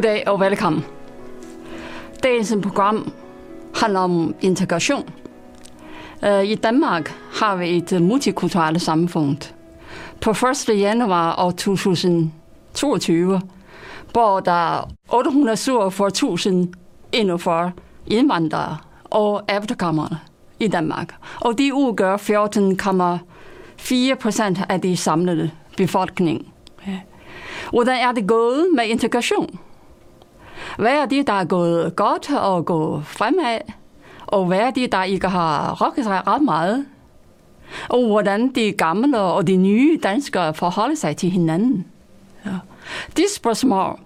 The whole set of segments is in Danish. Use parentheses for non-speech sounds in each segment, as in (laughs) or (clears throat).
Goddag og velkommen. Dagens program handler om integration. Øh, I Danmark har vi et multikulturelt samfund. På 1. januar år 2022 bor der 847.041 indvandrere og efterkommere i Danmark. Og de udgør 14,4 procent af de samlede befolkning. Hvordan er det gået med integration? Hvad er det, der er gået godt og gået fremad? Og hvad er det, der ikke har rokket sig ret meget? Og hvordan de gamle og de nye danskere forholder sig til hinanden? Ja. De spørgsmål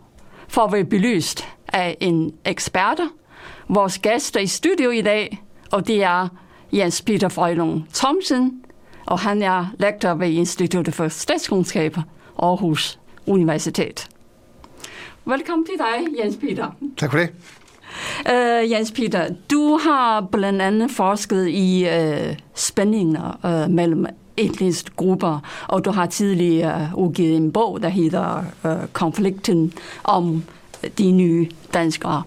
får vi belyst af en ekspert, vores gæster i studio i dag, og det er Jens Peter Frølund Thomsen, og han er lektor ved Instituttet for Statskundskab Aarhus Universitet. Velkommen til dig, Jens Peter. Tak for det. Uh, Jens Peter, du har blandt andet forsket i uh, spændinger uh, mellem etniske grupper, og du har tidligere udgivet en bog, der hedder uh, Konflikten om de nye danskere.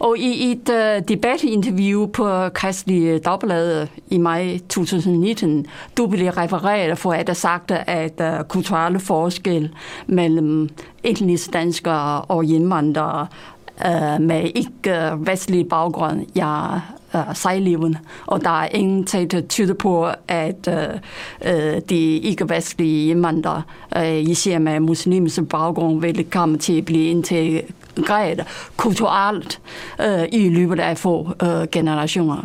Og i et uh, debatinterview på Kristelig Dagblad i maj 2019, du blev refereret for at have sagt, at uh, kulturelle forskel mellem etniske danskere og indvandrere uh, med ikke-vestlig baggrund, ja, uh, sejlivende, og der er ingen ting, der tyder på, at øh, de ikke-vestlige indvandrere, øh, især med muslimsk baggrund, vil komme til at blive integreret kulturelt øh, i løbet af få øh, generationer.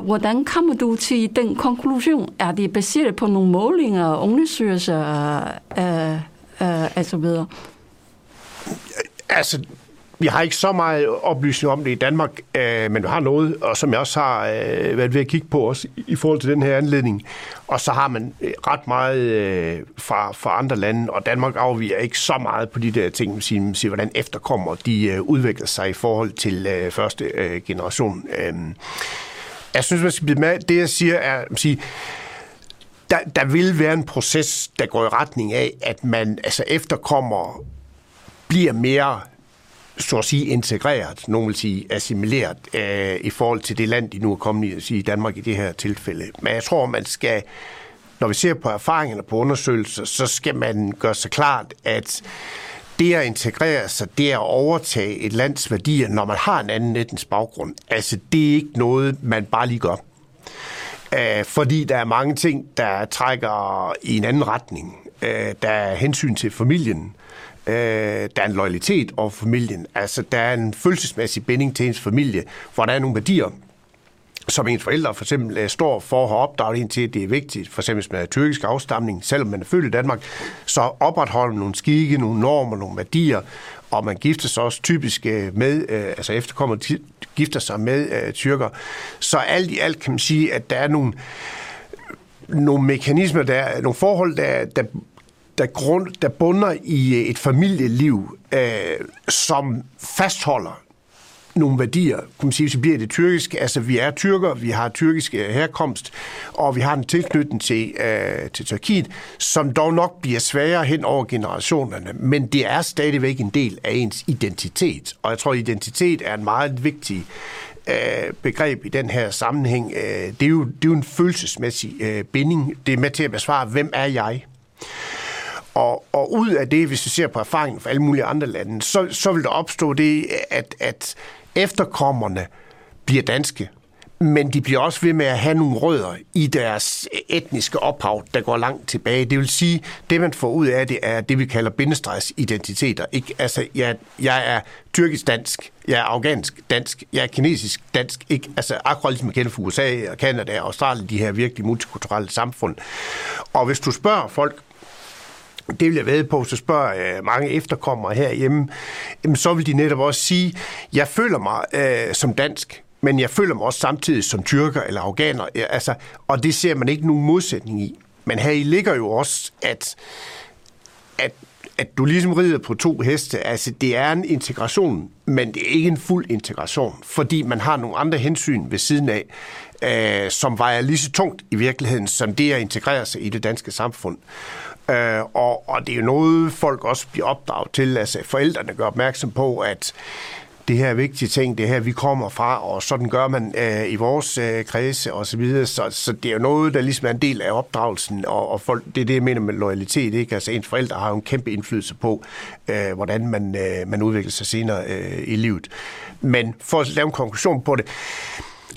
Hvordan kommer du til den konklusion? Er det baseret på nogle målinger, undersøgelser øh, øh, uh, og så videre? Altså, vi har ikke så meget oplysning om det i Danmark, øh, men vi har noget, og som jeg også har øh, været ved at kigge på også i, forhold til den her anledning. Og så har man øh, ret meget øh, fra, fra andre lande, og Danmark afviger ikke så meget på de der ting, man siger, man siger, hvordan efterkommer de øh, udvikler sig i forhold til øh, første øh, generation. Øh, jeg synes, man skal blive med. Det, jeg siger, er, at sige, der, der vil være en proces, der går i retning af, at man altså efterkommer bliver mere så at sige integreret, nogen vil sige assimileret øh, i forhold til det land, de nu er kommet i, at sige Danmark i det her tilfælde. Men jeg tror, man skal, når vi ser på erfaringerne på undersøgelser, så skal man gøre sig klart, at det at integrere sig, det at overtage et lands værdier, når man har en anden etnisk baggrund. Altså, det er ikke noget, man bare lige gør. Æh, fordi der er mange ting, der trækker i en anden retning. Æh, der er hensyn til familien, Øh, der er en loyalitet over familien. Altså, der er en følelsesmæssig binding til ens familie, hvor der er nogle værdier, som ens forældre for eksempel øh, står for at have opdraget ind til, at det er vigtigt, for eksempel med tyrkisk afstamning, selvom man er født i Danmark, så opretholder nogle skikke, nogle normer, nogle værdier, og man gifter sig også typisk øh, med, øh, altså efterkommer gifter sig med tyrker. Så alt i alt kan man sige, at der er nogle, nogle mekanismer, der, nogle forhold, der, der der, grund, der bunder i øh, et familieliv, øh, som fastholder nogle værdier, kunne man sige, så bliver det tyrkisk. Altså, vi er tyrker, vi har tyrkisk øh, herkomst, og vi har en tilknytning til, øh, til Tyrkiet, som dog nok bliver sværere hen over generationerne, men det er stadigvæk en del af ens identitet. Og jeg tror, identitet er en meget vigtig øh, begreb i den her sammenhæng. Øh, det, er jo, det er jo en følelsesmæssig øh, binding. Det er med til at besvare, hvem er jeg? Og, og ud af det, hvis vi ser på erfaringen fra alle mulige andre lande, så, så vil der opstå det, at, at efterkommerne bliver danske, men de bliver også ved med at have nogle rødder i deres etniske ophav, der går langt tilbage. Det vil sige, det man får ud af det, er det, vi kalder bindestregsidentiteter. Ikke? Altså, jeg, jeg er tyrkisk dansk, jeg er afghansk dansk, jeg er kinesisk dansk. Ikke? Altså, akkurat ligesom man kender fra USA og Kanada og Australien, de her virkelig multikulturelle samfund. Og hvis du spørger folk, det vil jeg ved på, så spørger øh, mange efterkommere herhjemme, jamen, så vil de netop også sige, jeg føler mig øh, som dansk, men jeg føler mig også samtidig som tyrker eller afghaner. Altså, og det ser man ikke nogen modsætning i. Men her i ligger jo også, at, at at du ligesom rider på to heste. Altså, det er en integration, men det er ikke en fuld integration, fordi man har nogle andre hensyn ved siden af, øh, som vejer lige så tungt i virkeligheden, som det at integrere sig i det danske samfund. Øh, og, og det er jo noget, folk også bliver opdraget til. Altså, forældrene gør opmærksom på, at det her er vigtige ting, det her vi kommer fra, og sådan gør man øh, i vores øh, kredse og så videre. Så, så det er jo noget, der ligesom er en del af opdragelsen, og, og folk, det er det, jeg mener med loyalitet. Ikke? Altså ens forældre har jo en kæmpe indflydelse på, øh, hvordan man, øh, man udvikler sig senere øh, i livet. Men for at lave en konklusion på det,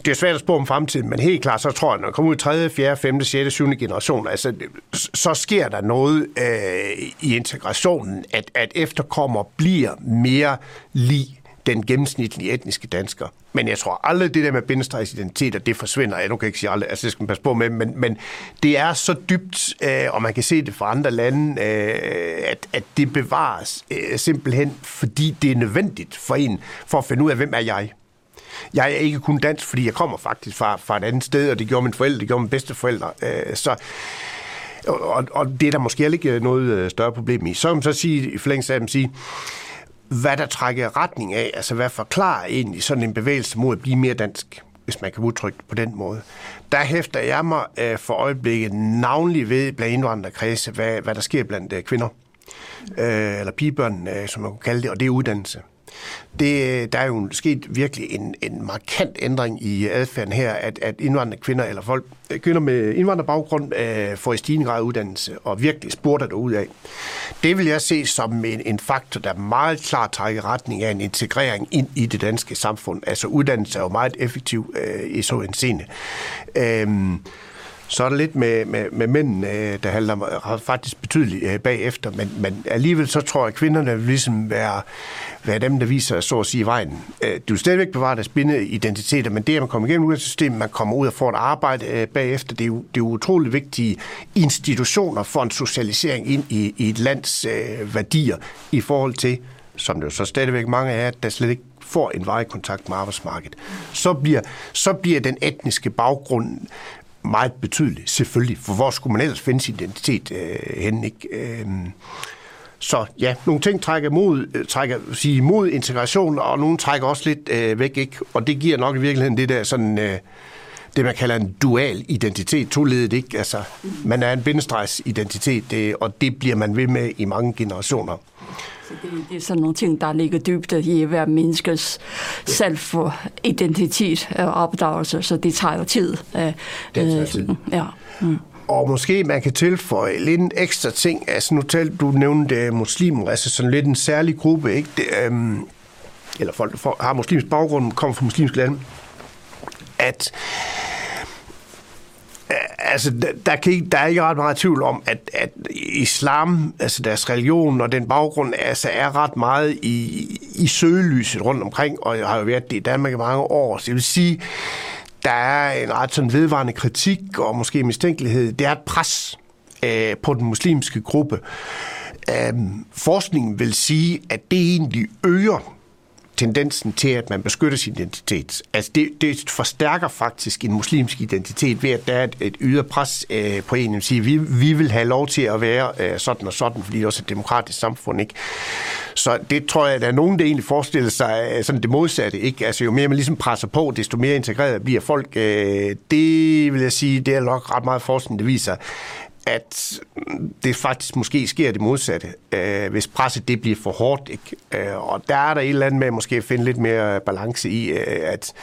det er svært at spå om fremtiden, men helt klart, så tror jeg, når man kommer ud i 3., 4., 5., 6., 7. generation, altså, så sker der noget øh, i integrationen, at, at efterkommer bliver mere lige den gennemsnitlige etniske dansker. Men jeg tror aldrig, det der med bindestregsidentiteter, det forsvinder. Jeg nu kan ikke sige aldrig, altså det skal man passe på med, men, men det er så dybt, øh, og man kan se det fra andre lande, øh, at, at det bevares øh, simpelthen, fordi det er nødvendigt for en, for at finde ud af, hvem er jeg. Jeg er ikke kun dansk, fordi jeg kommer faktisk fra, fra et andet sted, og det gjorde mine forældre, det gjorde mine bedsteforældre. Øh, så, og, og det er der måske ikke øh, noget øh, større problem i. Så kan man så sige, i forlængelse af dem sige, hvad der trækker retning af, altså hvad forklarer egentlig sådan en bevægelse mod at blive mere dansk, hvis man kan udtrykke det på den måde. Der hæfter jeg mig øh, for øjeblikket navnlig ved blandt indvandrerkredse, hvad, hvad der sker blandt øh, kvinder, øh, eller pigebørn, øh, som man kan kalde det, og det er uddannelse. Det, øh, der er jo sket virkelig en, en markant ændring i adfærden her, at, at indvandrende kvinder, eller folk, øh, kvinder med indvandrerbaggrund, øh, får i stigende grad uddannelse, og virkelig spurter det ud af. Det vil jeg se som en, en faktor, der meget klart trækker retning af en integrering ind i det danske samfund. Altså uddannelse er jo meget effektiv øh, i så en scene. Øh, så er der lidt med, med, med mændene, øh, der der om, øh, faktisk betydeligt øh, bagefter, men, men alligevel så tror jeg, at kvinderne vil ligesom være, være dem, der viser så at sige vejen. Du vil stadigvæk bevare deres identiteter, men det, at man kommer igennem uddannelsessystemet, man kommer ud og får et arbejde bagefter, det er jo, det er jo utrolig vigtige institutioner for en socialisering ind i, i et lands øh, værdier i forhold til, som det jo så stadigvæk mange af der slet ikke får en vej kontakt med arbejdsmarkedet, så bliver, så bliver den etniske baggrund meget betydelig, selvfølgelig. For hvor skulle man ellers finde sin identitet øh, hen, ikke? Øh, så ja, nogle ting trækker mod, øh, trækker, sige, mod integration, og nogle trækker også lidt øh, væk, ikke? Og det giver nok i virkeligheden det der sådan... Øh, det, man kalder en dual identitet, toledet, ikke? Altså, man er en bindestrejsidentitet, det, og det bliver man ved med i mange generationer. Så det, det er sådan nogle ting, der ligger dybt i hver menneskes selvidentitet og opdagelse, så det tager jo tid. Det tager øh, tid. Ja. Mm. Og måske man kan tilføje lidt en ekstra ting. Altså nu talte du nævnte muslimer, altså sådan lidt en særlig gruppe, ikke? Det, øhm, eller folk, der har muslimsk baggrund, kommer fra muslimske lande, at altså, der, kan ikke, der er ikke ret meget tvivl om, at, at islam, altså deres religion og den baggrund, altså er ret meget i, i søgelyset rundt omkring, og jeg har jo været det i Danmark i mange år, så jeg vil sige, der er en ret sådan vedvarende kritik og måske mistænkelighed. Det er et pres øh, på den muslimske gruppe. Øh, forskningen vil sige, at det egentlig øger tendensen til, at man beskytter sin identitet. Altså det, det forstærker faktisk en muslimsk identitet ved, at der er et, et ydre pres øh, på en, at sige, vi, vi vil have lov til at være øh, sådan og sådan, fordi det er også et demokratisk samfund. Ikke? Så det tror jeg, at der er nogen, der egentlig forestiller sig øh, sådan det modsatte. Ikke? Altså jo mere man ligesom presser på, desto mere integreret bliver folk. Øh, det vil jeg sige, det er nok ret meget forskning, der viser, at det faktisk måske sker det modsatte, øh, hvis presset det bliver for hårdt. Ikke? Øh, og der er der et eller andet med at måske finde lidt mere balance i, øh, at,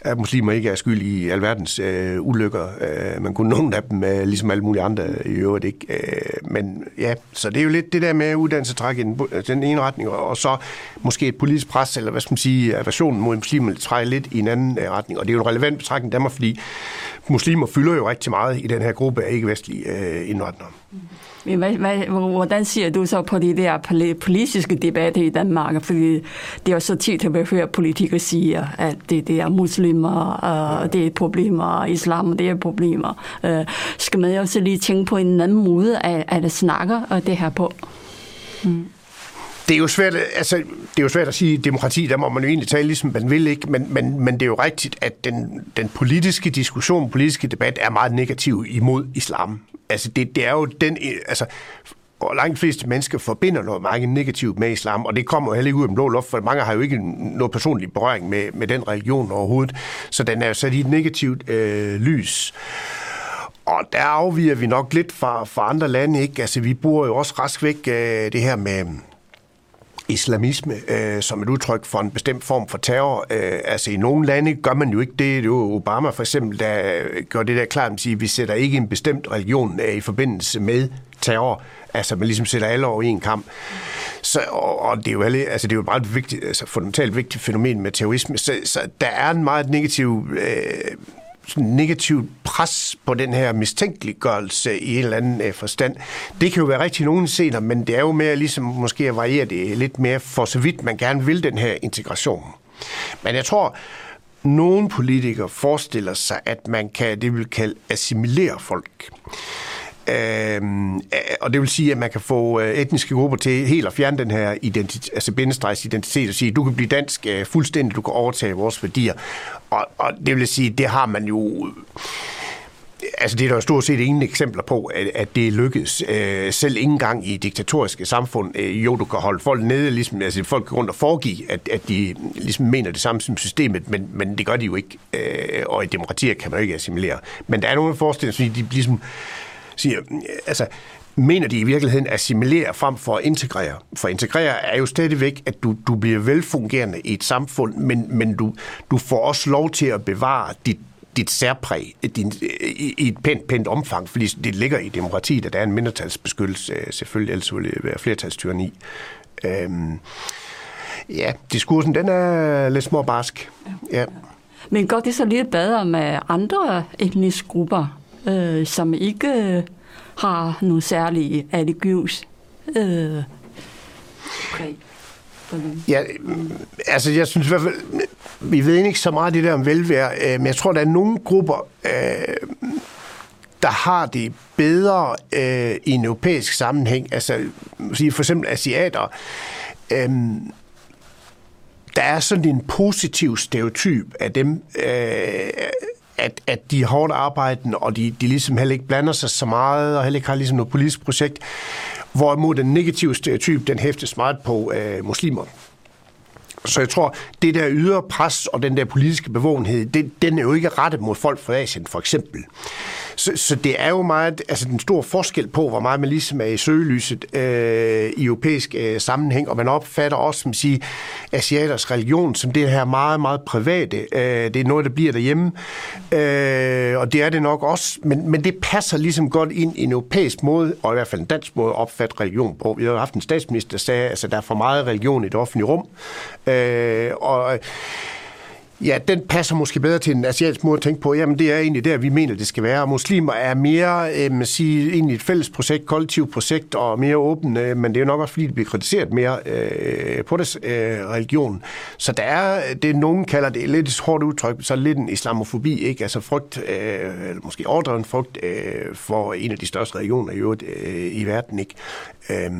at muslimer ikke er skyld i alverdens øh, ulykker. Øh, man kunne nogle af dem, øh, ligesom alle mulige andre i øvrigt ikke. Øh, men ja, så det er jo lidt det der med uddannelse træk i den, den ene retning, og så måske et politisk pres, eller hvad skal man sige, aversionen mod muslimer trække lidt i en anden øh, retning. Og det er jo en relevant betragtning i Danmark, fordi muslimer fylder jo rigtig meget i den her gruppe af ikke-vestlige øh, indvandrere. Men hvad, hvad, hvordan ser du så på de der politiske debatter i Danmark? Fordi det er jo så tit, at vi hører politikere sige, at det, det er muslimer, og ja. det er problemer, og islam det er problemer. Uh, skal man også lige tænke på en anden måde at, at snakke det her på? Mm det er jo svært, altså, det er jo svært at sige, demokrati, der må man jo egentlig tale, ligesom man vil, ikke? Men, men, men det er jo rigtigt, at den, den politiske diskussion, den politiske debat er meget negativ imod islam. Altså, det, det er jo den, øh, altså, og langt fleste mennesker forbinder noget meget negativt med islam, og det kommer jo heller ikke ud af den blå luft, for mange har jo ikke noget personlig berøring med, med den religion overhovedet, så den er jo sat i et negativt øh, lys. Og der afviger vi nok lidt fra, fra andre lande, ikke? Altså, vi bruger jo også rask væk øh, det her med islamisme øh, som et udtryk for en bestemt form for terror. Øh, altså i nogle lande gør man jo ikke det. Det er jo Obama for eksempel, der øh, gør det der klart, at sige vi sætter ikke en bestemt religion øh, i forbindelse med terror. Altså man ligesom sætter alle over i en kamp. Så, og, og det er jo alle, altså det er jo et meget vigtigt, altså fundamentalt vigtigt fænomen med terrorisme. Så, så der er en meget negativ øh, sådan negativt pres på den her mistænkeliggørelse i en eller anden øh, forstand. Det kan jo være rigtig nogen senere, men det er jo mere ligesom måske at variere det lidt mere for så vidt man gerne vil den her integration. Men jeg tror, nogle politikere forestiller sig, at man kan det vil kalde assimilere folk. Øhm, øh, og det vil sige, at man kan få øh, etniske grupper til helt at fjerne den her identitet, altså bindestregs identitet og sige, du kan blive dansk øh, fuldstændig, du kan overtage vores værdier. Og, og det vil sige, det har man jo... Øh, altså, det er der jo stort set ingen eksempler på, at, at det lykkes. Øh, selv ikke engang i diktatoriske samfund. Øh, jo, du kan holde folk nede, ligesom, altså folk rundt og foregive, at, at de ligesom mener det samme som systemet, men, men det gør de jo ikke. Øh, og i demokratier kan man jo ikke assimilere. Men der er nogle forestillinger, som de ligesom siger, altså, mener de i virkeligheden assimilere frem for at integrere. For integrere er jo stadigvæk, at du, du bliver velfungerende i et samfund, men, men du, du får også lov til at bevare dit, dit særpræg din, i, i et pænt, pænt omfang, fordi det ligger i demokratiet, at der er en mindretalsbeskyttelse, selvfølgelig, ellers ville det være flertalstyranni. Øhm, ja, diskursen, den er lidt småbarsk. Ja. ja. Men går det så lidt bedre med andre etniske grupper, øh, som ikke øh, har nogle særlige religiøs øh, okay. Ja, mm, altså jeg synes i hvert fald, vi ved ikke så meget det der om velvære, øh, men jeg tror, der er nogle grupper, øh, der har det bedre øh, i en europæisk sammenhæng. Altså for eksempel asiater. Øh, der er sådan en positiv stereotyp af dem, øh, at, at de er hårdt arbejdende, og de, de ligesom heller ikke blander sig så meget, og heller ikke har ligesom noget politisk projekt. Hvorimod den negative stereotyp, den hæftes meget på øh, muslimer. Så jeg tror, det der ydre pres og den der politiske bevågenhed, det, den er jo ikke rettet mod folk fra Asien, for eksempel. Så, så det er jo meget, altså den store forskel på, hvor meget man ligesom er i søgelyset øh, i europæisk øh, sammenhæng, og man opfatter også, som siger, asiaters religion som det her meget, meget private. Øh, det er noget, der bliver derhjemme, øh, og det er det nok også, men, men det passer ligesom godt ind i en europæisk måde, og i hvert fald en dansk måde at opfatte religion på. Vi har haft en statsminister, der sagde, at altså, der er for meget religion i det offentlige rum, øh, og Ja, den passer måske bedre til en asiatisk måde at tænke på. Jamen, det er egentlig der, vi mener, det skal være. Muslimer er mere, øh, man siger, egentlig et fælles projekt, kollektivt projekt og mere åbne, øh, men det er nok også, fordi det bliver kritiseret mere øh, på deres øh, religion. Så der er, det nogen kalder det lidt et hårdt udtryk, så lidt en islamofobi, ikke? Altså frygt, øh, måske overdreven frygt øh, for en af de største religioner i øvrigt øh, i verden, ikke? Øh,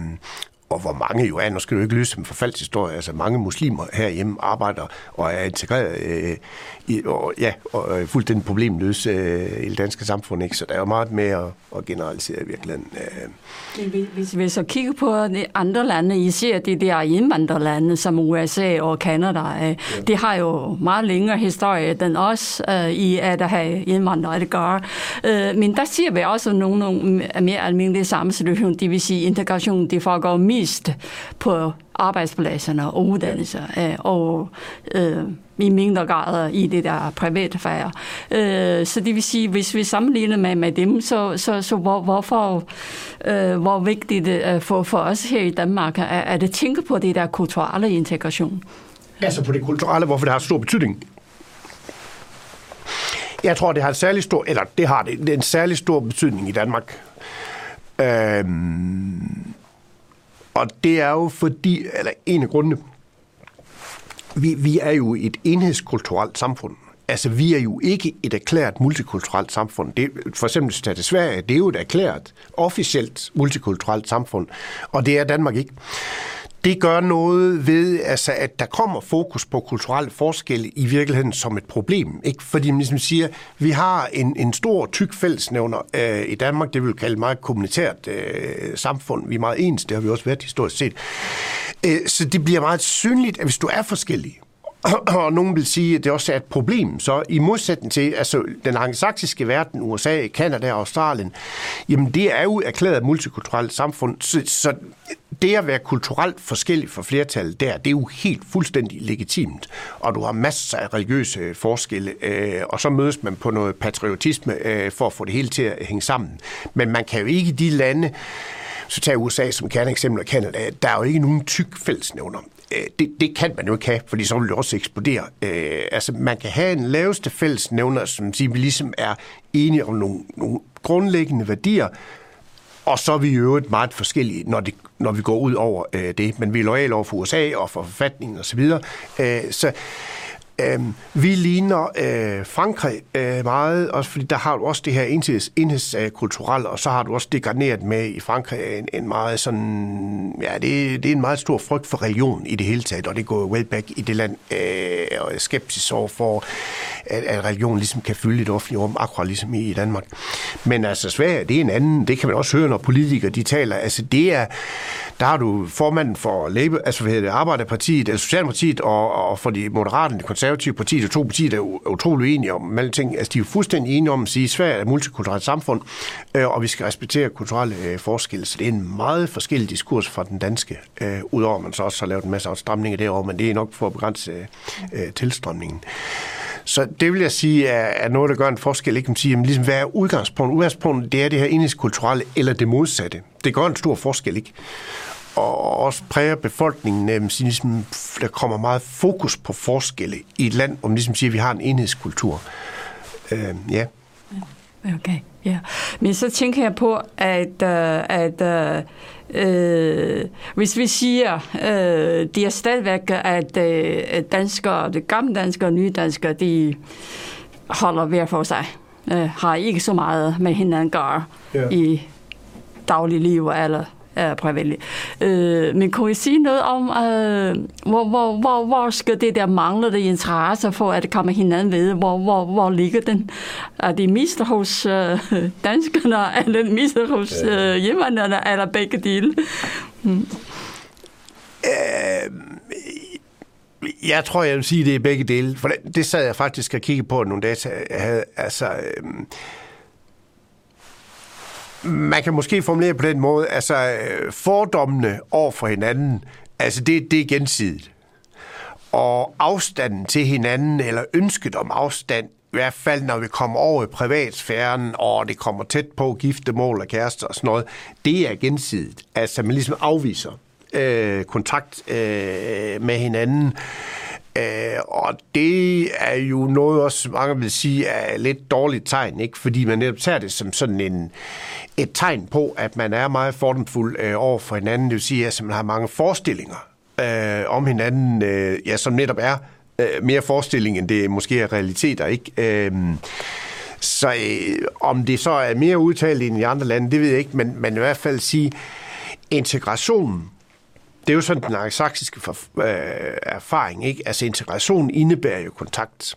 og hvor mange jo er, nu skal du ikke lyse som forfaldt historie, altså mange muslimer herhjemme arbejder og er integreret øh, i, og, ja, og er fuldstændig problemløse øh, i det danske samfund, ikke? så der er jo meget mere at, at generalisere i virkeligheden. Øh. Hvis vi så kigger på andre lande, I ser det der indvandrerlande som USA og Kanada, øh, ja. det har jo meget længere historie end os øh, i at have indvandrere det gør. Øh, men der ser vi også nogle, nogle mere almindelige sammensituationer, det vil sige integration, det foregår mest på arbejdspladserne og uddannelser, øh, og øh, i mindre grad i det der private fag. Øh, så det vil sige, hvis vi sammenligner med, med dem, så, så, så hvor, hvorfor, øh, hvor vigtigt øh, for, for os her i Danmark er, er det at tænke på det der kulturelle integration? Altså på det kulturelle, hvorfor det har stor betydning? Jeg tror, det har en særlig stor, eller det har det, det er en særlig stor betydning i Danmark. Øhm, og det er jo fordi, eller en af grundene, vi, vi er jo et enhedskulturelt samfund. Altså, vi er jo ikke et erklæret multikulturelt samfund. Det, for eksempel, hvis det Sverige, det er jo et erklæret, officielt multikulturelt samfund, og det er Danmark ikke det gør noget ved, altså, at der kommer fokus på kulturelle forskelle i virkeligheden som et problem. Ikke? Fordi man ligesom siger, vi har en, en stor, tyk fællesnævner øh, i Danmark, det vil vi kalde meget kommunitært øh, samfund. Vi er meget ens, det har vi også været historisk set. Øh, så det bliver meget synligt, at hvis du er forskellig, (clears throat) og nogen vil sige, at det også er et problem. Så i modsætning til altså, den anglosaksiske verden, USA, Kanada og Australien, jamen det er jo erklæret multikulturelt samfund. Så, så det at være kulturelt forskellig for flertallet der, det er jo helt fuldstændig legitimt. Og du har masser af religiøse forskelle, øh, og så mødes man på noget patriotisme øh, for at få det hele til at hænge sammen. Men man kan jo ikke i de lande, så tager USA som kerneeksempel og Canada, der er jo ikke nogen tyk fællesnævner. Øh, det, det kan man jo ikke have, fordi så vil det også eksplodere. Øh, altså, man kan have en laveste fællesnævner, som siger, vi ligesom er enige om nogle, nogle grundlæggende værdier, og så er vi jo øvrigt meget forskellige, når, det, når vi går ud over øh, det. Men vi er lojale over for USA og for forfatningen osv. Så, videre. øh, så Øh, vi ligner øh, Frankrig øh, meget, også fordi der har du også det her enhedskulturelle, og så har du også det garneret med i Frankrig en, en meget sådan, ja, det, det er en meget stor frygt for religion i det hele taget, og det går well back i det land, øh, og skepsis over for, at, at religion ligesom kan fylde et offentligt rum, akkurat ligesom i, i Danmark. Men altså Sverige, det er en anden, det kan man også høre, når politikere de taler, altså det er, der har du formanden for Labour, altså hvad hedder det, Arbejderpartiet, eller Socialdemokratiet, og, og for de moderaterne, konservative parti, de to partier, der er utrolig enige om alle ting. Altså de er fuldstændig enige om at sige, at Sverige er et multikulturelt samfund, øh, og vi skal respektere kulturelle øh, forskelle. Så det er en meget forskellig diskurs fra den danske, øh, udover at man så også har lavet en masse afstramninger derovre, men det er nok for at begrænse øh, øh, tilstrømningen. Så det vil jeg sige er, er noget, der gør en forskel. Ikke? Man siger, jamen, ligesom, hvad er udgangspunktet? Udgangspunktet det er det her enhedskulturelle eller det modsatte. Det gør en stor forskel. ikke og også præger befolkningen, øh, ligesom, der kommer meget fokus på forskelle i et land, hvor man ligesom siger, at vi har en enhedskultur. Øh, ja. Okay, ja. Men så tænker jeg på, at, uh, at uh, hvis vi siger, uh, det er stadigvæk, at uh, danskere, det gamle danskere og nye danskere, de holder hver for sig, uh, har ikke så meget med hinanden at gøre ja. i dagligliv eller er privatliv. Øh, men kunne I sige noget om, øh, hvor, hvor, hvor, hvor skal det der manglende interesse for at komme hinanden ved, hvor, hvor, hvor ligger den? Er det mest hos øh, danskerne, eller mest hos øh, hjemmerne, eller begge dele? Hmm. Øh, jeg tror, jeg vil sige, at det er begge dele. For det, det sad jeg faktisk og kiggede på nogle data, jeg havde. Altså, øh, man kan måske formulere på den måde, altså øh, fordommene over for hinanden, altså det, det er gensidigt. Og afstanden til hinanden, eller ønsket om afstand, i hvert fald når vi kommer over i privatsfæren, og det kommer tæt på giftemål og kærester og sådan noget, det er gensidigt. Altså man ligesom afviser øh, kontakt øh, med hinanden. Øh, Øh, og det er jo noget også, mange vil sige, er lidt dårligt tegn, ikke? fordi man netop tager det som sådan en, et tegn på, at man er meget fordomfuld øh, over for hinanden. Det vil sige, at man har mange forestillinger øh, om hinanden, øh, ja, som netop er øh, mere forestilling, end det måske er realiteter. Ikke? Øh, så øh, om det så er mere udtalt end i andre lande, det ved jeg ikke, men, men i hvert fald sige, integrationen det er jo sådan den angsaksiske øh, erfaring, ikke? Altså integration indebærer jo kontakt.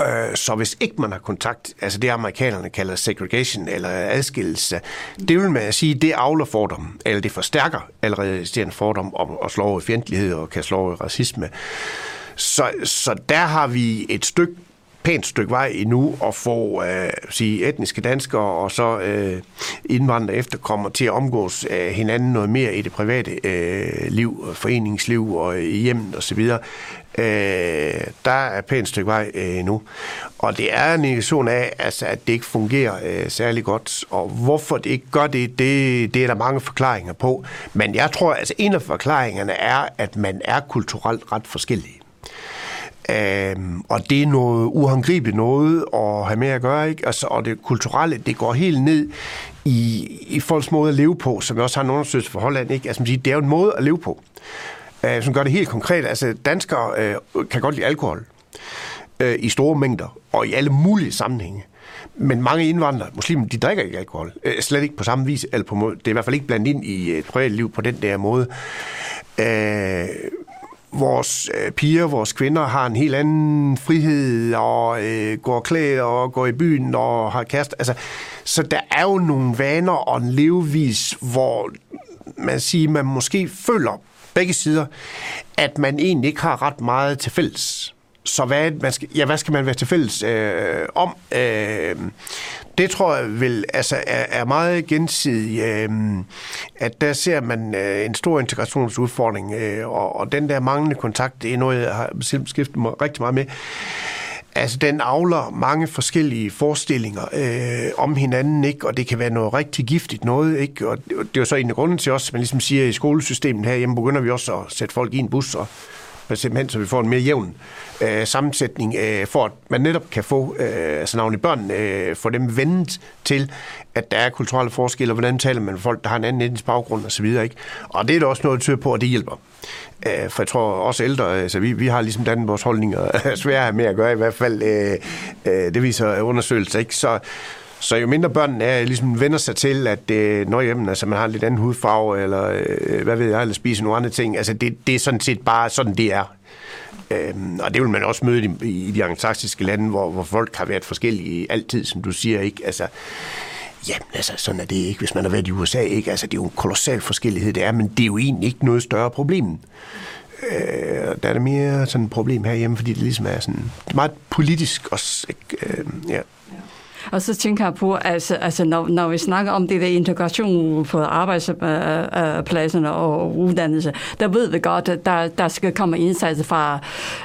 Øh, så hvis ikke man har kontakt, altså det amerikanerne kalder segregation eller adskillelse, det vil man sige, det afler fordom, eller det forstærker allerede eksisterende fordom om at slå over i fjendtlighed og kan slå over i racisme. Så, så der har vi et stykke pænt stykke vej endnu at få øh, sige, etniske danskere og så øh, indvandrere efterkommer til at omgås øh, hinanden noget mere i det private øh, liv, foreningsliv og i hjemmet osv. Øh, der er et pænt stykke vej øh, endnu. Og det er en indikation af, altså, at det ikke fungerer øh, særlig godt. Og hvorfor det ikke gør det, det, det er der mange forklaringer på. Men jeg tror, at altså, en af forklaringerne er, at man er kulturelt ret forskellige. Øhm, og det er noget uhåndgribeligt noget at have med at gøre, ikke? Altså, og det kulturelle, det går helt ned i, i folks måde at leve på, som jeg også har en undersøgelse for Holland, ikke? Altså, det er jo en måde at leve på, øh, som gør det helt konkret. Altså, danskere øh, kan godt lide alkohol. øh, i store mængder og i alle mulige sammenhænge. Men mange indvandrere, muslimer, de drikker ikke alkohol. Øh, slet ikke på samme vis, eller på måde. Det er i hvert fald ikke blandt ind i øh, et privatliv på den der måde. Øh, vores øh, piger, vores kvinder har en helt anden frihed og øh, går klædt og går i byen og har kæreste. Altså, så der er jo nogle vaner og en levevis, hvor man siger, man måske føler begge sider, at man egentlig ikke har ret meget til fælles. Så hvad, man skal, ja, hvad skal man være til fælles øh, om? Øh, det tror jeg vil, altså, er, er meget gensidigt, øh, at der ser man øh, en stor integrationsudfordring, øh, og, og den der manglende kontakt, det er noget, jeg har beskæftiget mig rigtig meget med. Altså, den avler mange forskellige forestillinger øh, om hinanden, ikke? og det kan være noget rigtig giftigt noget. Ikke? Og det er jo så en af grunden til os, man ligesom siger, i skolesystemet herhjemme begynder vi også at sætte folk i en bus og simpelthen så vi får en mere jævn øh, sammensætning, øh, for at man netop kan få, øh, altså navnlig børn, øh, få dem vendt til, at der er kulturelle forskelle, og hvordan taler man med folk, der har en anden etnisk baggrund osv. Ikke? Og det er der også noget, der tyder på, at det hjælper. Øh, for jeg tror også ældre, altså vi, vi har ligesom dannet vores holdninger (laughs) svære med at gøre i hvert fald. Øh, øh, det viser undersøgelser, ikke? Så, så jo mindre børnene er, ligesom vender sig til, at øh, når jamen, altså, man har en lidt anden hudfarve, eller øh, hvad ved jeg, eller spiser nogle andre ting, altså det, det er sådan set bare sådan, det er. Øhm, og det vil man også møde i, i de angelsaksiske lande, hvor, hvor folk har været forskellige altid, som du siger, ikke? Altså, Jamen, altså, sådan er det ikke, hvis man har været i USA, ikke? Altså, det er jo en kolossal forskellighed, det er, men det er jo egentlig ikke noget større problem. Øh, der er det mere sådan et problem herhjemme, fordi det ligesom er sådan meget politisk også, ikke? Øh, ja. Og så tænker jeg på, altså, altså når, når vi snakker om det der integration på arbejdspladserne og uddannelse, der ved vi godt, at der, der skal komme indsatser fra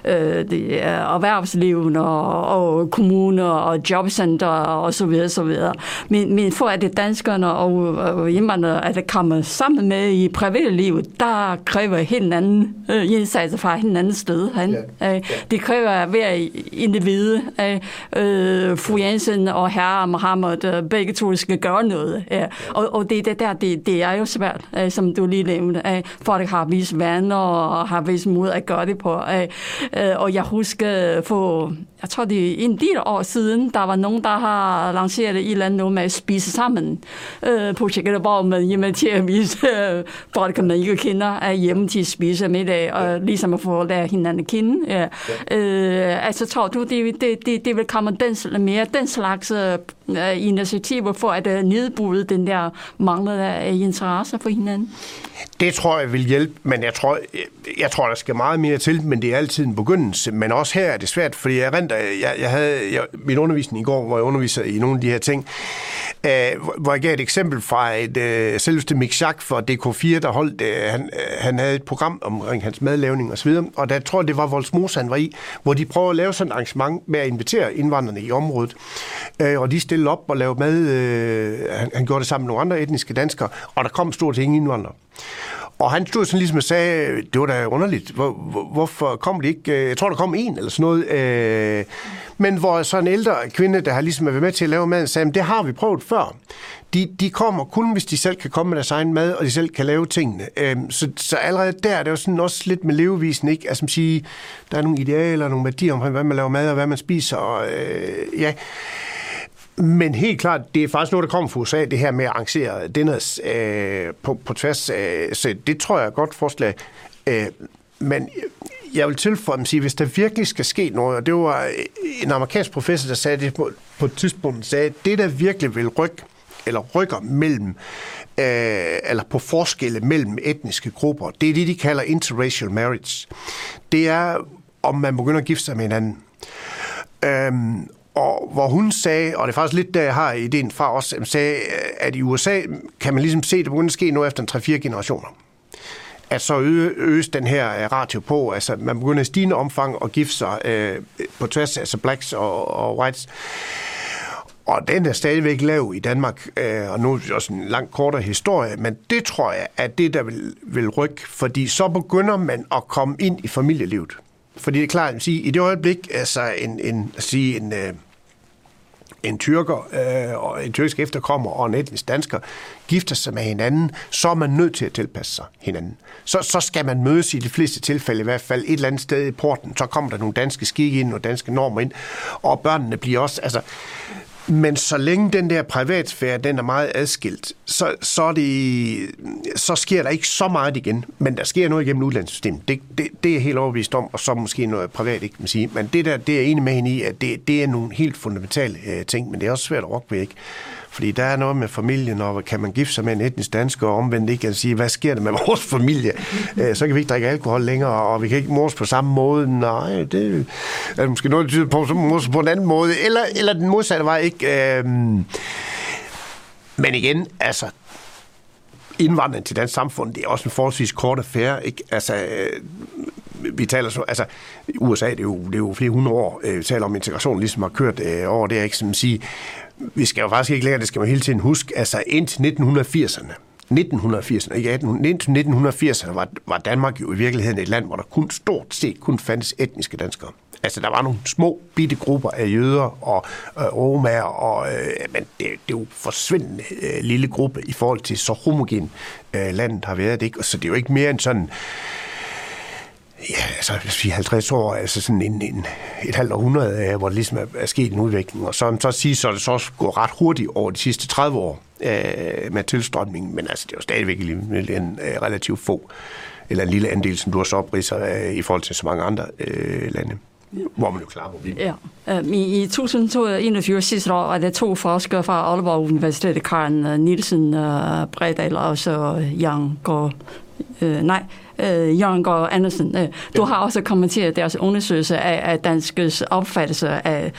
øh, det, erhvervslivet og, og kommuner og jobcenter og så videre, så videre. Men, men for at det danskerne og, og indvandrere, at kommer sammen med i privatlivet, der kræver helt anden øh, indsatser fra helt anden sted. Han. Ja. Øh, det kræver hver individ. Øh, fru Jensen og herre Mohammed, øh, begge to skal gøre noget. Ja. Og, og det, det der, det, det er jo svært, øh, som du lige nævnte. Øh, Folk har vist vaner og har vist måde at gøre det på. Og jeg husker for, jeg tror det er en del år siden, der var nogen, der har lanceret et eller andet med at spise sammen. Projektet, hvor man inviterer vise folk, man ikke kender, hjemme til at spise middag, og ligesom at få lære hinanden at kende. Ja. Ja. Altså tror du, det, det, det, det vil komme den, mere den slags Øh, øh, initiativer for at øh, nedbryde den der mangel af interesse for hinanden? Det tror jeg vil hjælpe, men jeg tror, øh, jeg tror, der skal meget mere til, men det er altid en begyndelse. Men også her er det svært, fordi jeg rent, jeg, jeg havde jeg, min undervisning i går, hvor jeg underviser i nogle af de her ting, øh, hvor jeg gav et eksempel fra et øh, selveste Mick Jacques fra DK4, der holdt, øh, han, øh, han havde et program omkring hans madlavning osv., og, og der jeg tror det var Voldsmos, han var i, hvor de prøver at lave sådan et arrangement med at invitere indvandrerne i området. Øh, og de stillede op og lavede mad, øh, han, han gjorde det sammen med nogle andre etniske danskere, og der kom stort set ingen indvandrere. Og han stod sådan ligesom og sagde, det var da underligt, hvor, hvor, hvorfor kom de ikke? Øh, jeg tror, der kom en eller sådan noget. Øh, men hvor så en ældre kvinde, der har ligesom været med til at lave mad, sagde, det har vi prøvet før. De, de kommer kun, hvis de selv kan komme med deres egen mad, og de selv kan lave tingene. Øh, så, så allerede der er det jo sådan også lidt med levevisen, ikke? Altså, sige, der er nogle idealer, nogle værdier omkring, hvad man laver mad og hvad man spiser. Og, øh, ja. Men helt klart, det er faktisk noget, der kommer fra USA, det her med at arrangere dinners øh, på, på tværs. Øh, så det tror jeg er et godt forslag. Øh, men jeg vil tilføje at sige, hvis der virkelig skal ske noget, og det var øh, en amerikansk professor, der sagde det på, på et tidspunkt, sagde, at det, der virkelig vil rykke, eller rykker mellem, øh, eller på forskelle mellem etniske grupper, det er det, de kalder interracial marriage. Det er, om man begynder at gifte sig med hinanden. Øhm, og hvor hun sagde, og det er faktisk lidt der, jeg har ideen fra os, sagde, at i USA kan man ligesom se, at det begynder at ske nu efter en 3-4 generationer. At så øges den her øh, ratio på, altså man begynder i stigende omfang at gifte sig øh, på tværs, altså blacks og, og whites. Og den er stadigvæk lav i Danmark, øh, og nu er det også en langt kortere historie, men det tror jeg er det, der vil, vil rykke, fordi så begynder man at komme ind i familielivet. Fordi det er klart at sige, i det øjeblik, altså en, en, at sige, en, øh, en tyrker øh, og en tyrkisk efterkommer og en etnisk dansker gifter sig med hinanden, så er man nødt til at tilpasse sig hinanden. Så, så skal man mødes i de fleste tilfælde, i hvert fald et eller andet sted i porten, så kommer der nogle danske skikke ind og danske normer ind, og børnene bliver også, altså, men så længe den der privatsfære, den er meget adskilt, så, så, er det, så sker der ikke så meget igen. Men der sker noget igennem udlandssystemet. Det, det, det er helt overbevist om, og så måske noget privat, ikke man sige. Men det der, det er jeg enig med hende i, at det, det er nogle helt fundamentale øh, ting, men det er også svært at rokke ved, ikke? Fordi der er noget med familien, og kan man gifte sig med en etnisk dansker, og omvendt ikke kan sige, hvad sker der med (laughs) vores familie? Øh, så kan vi ikke drikke alkohol længere, og vi kan ikke mors på samme måde. Nej, det er måske noget, der tyder på, så mors på en anden måde. Eller, eller den modsatte var ikke. Øh, men igen, altså, indvandring til dansk samfund, det er også en forholdsvis kort affære. Ikke? Altså, øh, vi taler så, altså, i USA, det er jo, det er jo flere hundrede år, øh, vi taler om integration, ligesom har kørt øh, over det, ikke som sige, vi skal jo faktisk ikke lære, det skal man hele tiden huske, altså indtil 1980'erne, 1980'erne, ikke 18, 1980'erne var, var Danmark jo i virkeligheden et land, hvor der kun stort set kun fandtes etniske danskere. Altså, der var nogle små, bitte grupper af jøder og øh, romager, og, øh, men det, det er jo forsvindende øh, lille gruppe i forhold til så homogen øh, landet har været. Ikke? Så det er jo ikke mere end sådan ja, altså hvis vi 50 år, altså sådan en, en, et halvt århundrede, hvor det ligesom er, er sket en udvikling. Og så, så sige, så er det så også gået ret hurtigt over de sidste 30 år øh, med tilstrømningen, men altså det er jo stadigvæk en, en øh, relativt få, eller en lille andel, som du også opridser øh, i forhold til så mange andre øh, lande hvor man jo klarer problemet. Ja. Øh, I, I 2021 sidste år var der to forskere fra Aalborg Universitet, Karen øh, Nielsen uh, Bredal og så Jan Gård, uh, nej, øh, Jørgen Gård Andersen. Øh, du har også kommenteret deres undersøgelse af, af danskes opfattelse af,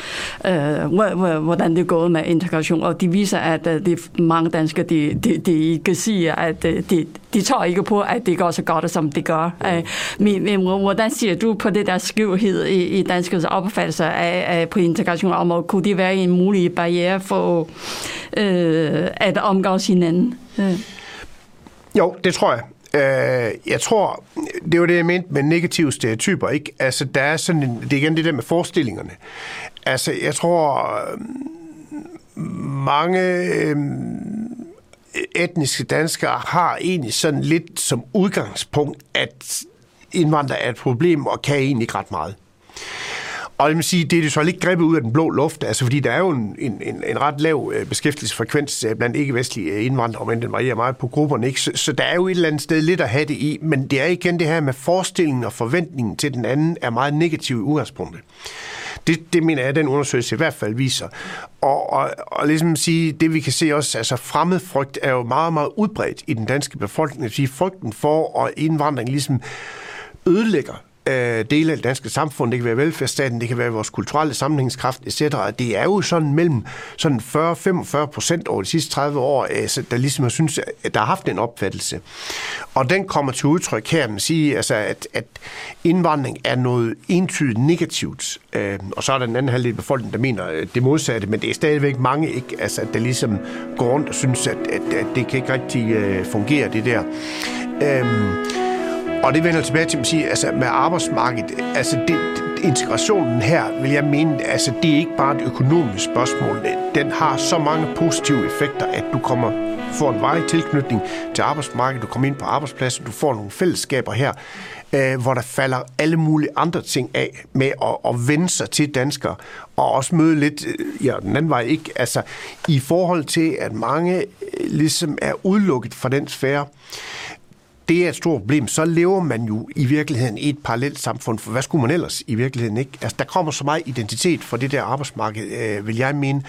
øh, hvordan det er gået med integration, og de viser, at øh, de, mange danskere, de, de, de ikke siger, at øh, de, de tror ikke på, at det går så godt, som det gør. Øh, men, men hvordan siger du på det der skævhed i, i danskers opfattelse af, af på integration, om kunne det være en mulig barriere for øh, at omgås hinanden? Øh. Jo, det tror jeg. Øh, jeg tror, det var det, jeg mente med negative stereotyper, ikke? Altså, der er sådan en, det er igen det der med forestillingerne. Altså, jeg tror, øh, mange øh, etniske danskere har egentlig sådan lidt som udgangspunkt, at indvandrere er et problem og kan egentlig ikke ret meget. Og jeg vil sige, det er det så ikke grebet ud af den blå luft, altså fordi der er jo en, en, en ret lav øh, beskæftigelsesfrekvens øh, blandt ikke-vestlige øh, indvandrere, men den varierer meget på grupperne, ikke? Så, så der er jo et eller andet sted lidt at have det i, men det er igen det her med forestillingen og forventningen til den anden er meget negativ i udgangspunktet. Det, det mener jeg, at den undersøgelse i hvert fald viser. Og, og, og ligesom sige, det vi kan se også, altså fremmedfrygt er jo meget, meget udbredt i den danske befolkning. Det vil sige, frygten for, og indvandring ligesom ødelægger øh, dele af det danske samfund, det kan være velfærdsstaten, det kan være vores kulturelle sammenhængskraft, etc. Det er jo sådan mellem sådan 40-45 procent over de sidste 30 år, øh, der ligesom har synes, at der har haft en opfattelse. Og den kommer til udtryk her, man siger, altså, at, at indvandring er noget entydigt negativt. Øh, og så er der den anden halvdel af befolkningen, der mener øh, det modsatte, men det er stadigvæk mange, ikke, altså, der ligesom går rundt og synes, at, at, at det kan ikke rigtig øh, fungere, det der. Øh, og det vender tilbage til at sige, altså med arbejdsmarkedet, altså det, integrationen her, vil jeg mene, altså det er ikke bare et økonomisk spørgsmål. Den har så mange positive effekter, at du kommer får en varig tilknytning til arbejdsmarkedet, du kommer ind på arbejdspladsen, du får nogle fællesskaber her, øh, hvor der falder alle mulige andre ting af med at, at vende sig til danskere, og også møde lidt, øh, ja, den anden vej ikke, altså i forhold til, at mange øh, ligesom er udelukket fra den sfære, det er et stort problem, så lever man jo i virkeligheden i et parallelt samfund, for hvad skulle man ellers i virkeligheden ikke? Altså, der kommer så meget identitet for det der arbejdsmarked, øh, vil jeg mene,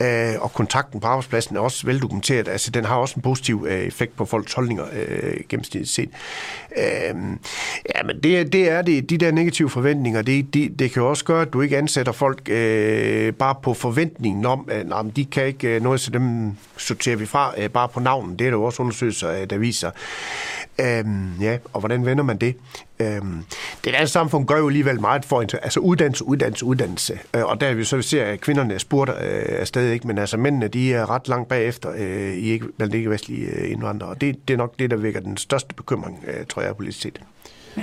øh, og kontakten på arbejdspladsen er også veldokumenteret. Altså, den har også en positiv øh, effekt på folks holdninger øh, gennemsnitligt set. Øh, ja, men det, det er det, de der negative forventninger, det, det, det kan jo også gøre, at du ikke ansætter folk øh, bare på forventningen om, at nej, de kan ikke øh, noget, så dem sorterer vi fra øh, bare på navnen. Det er der jo også undersøgelser, øh, der viser. Øh, ja, og hvordan vender man det? Øhm, det danske samfund gør jo alligevel meget for altså uddannelse, uddannelse, uddannelse. Øh, og der vi så ser, at kvinderne spurgte øh, er stadig ikke, men altså mændene, de er ret langt bagefter øh, i ikke, blandt ikke vestlige øh, indvandrere. Og det, det er nok det, der vækker den største bekymring, øh, tror jeg, politisk set. Ja.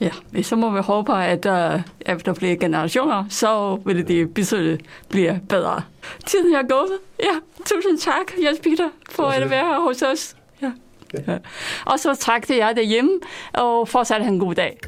Ja, så må vi håbe, at øh, der efter flere generationer, så vil det besøg blive bedre. Tiden er gået. Ja, tusind tak, Jens Peter, for at være her hos os. Ja. Og så trak jeg det hjem og fortsatte en god dag.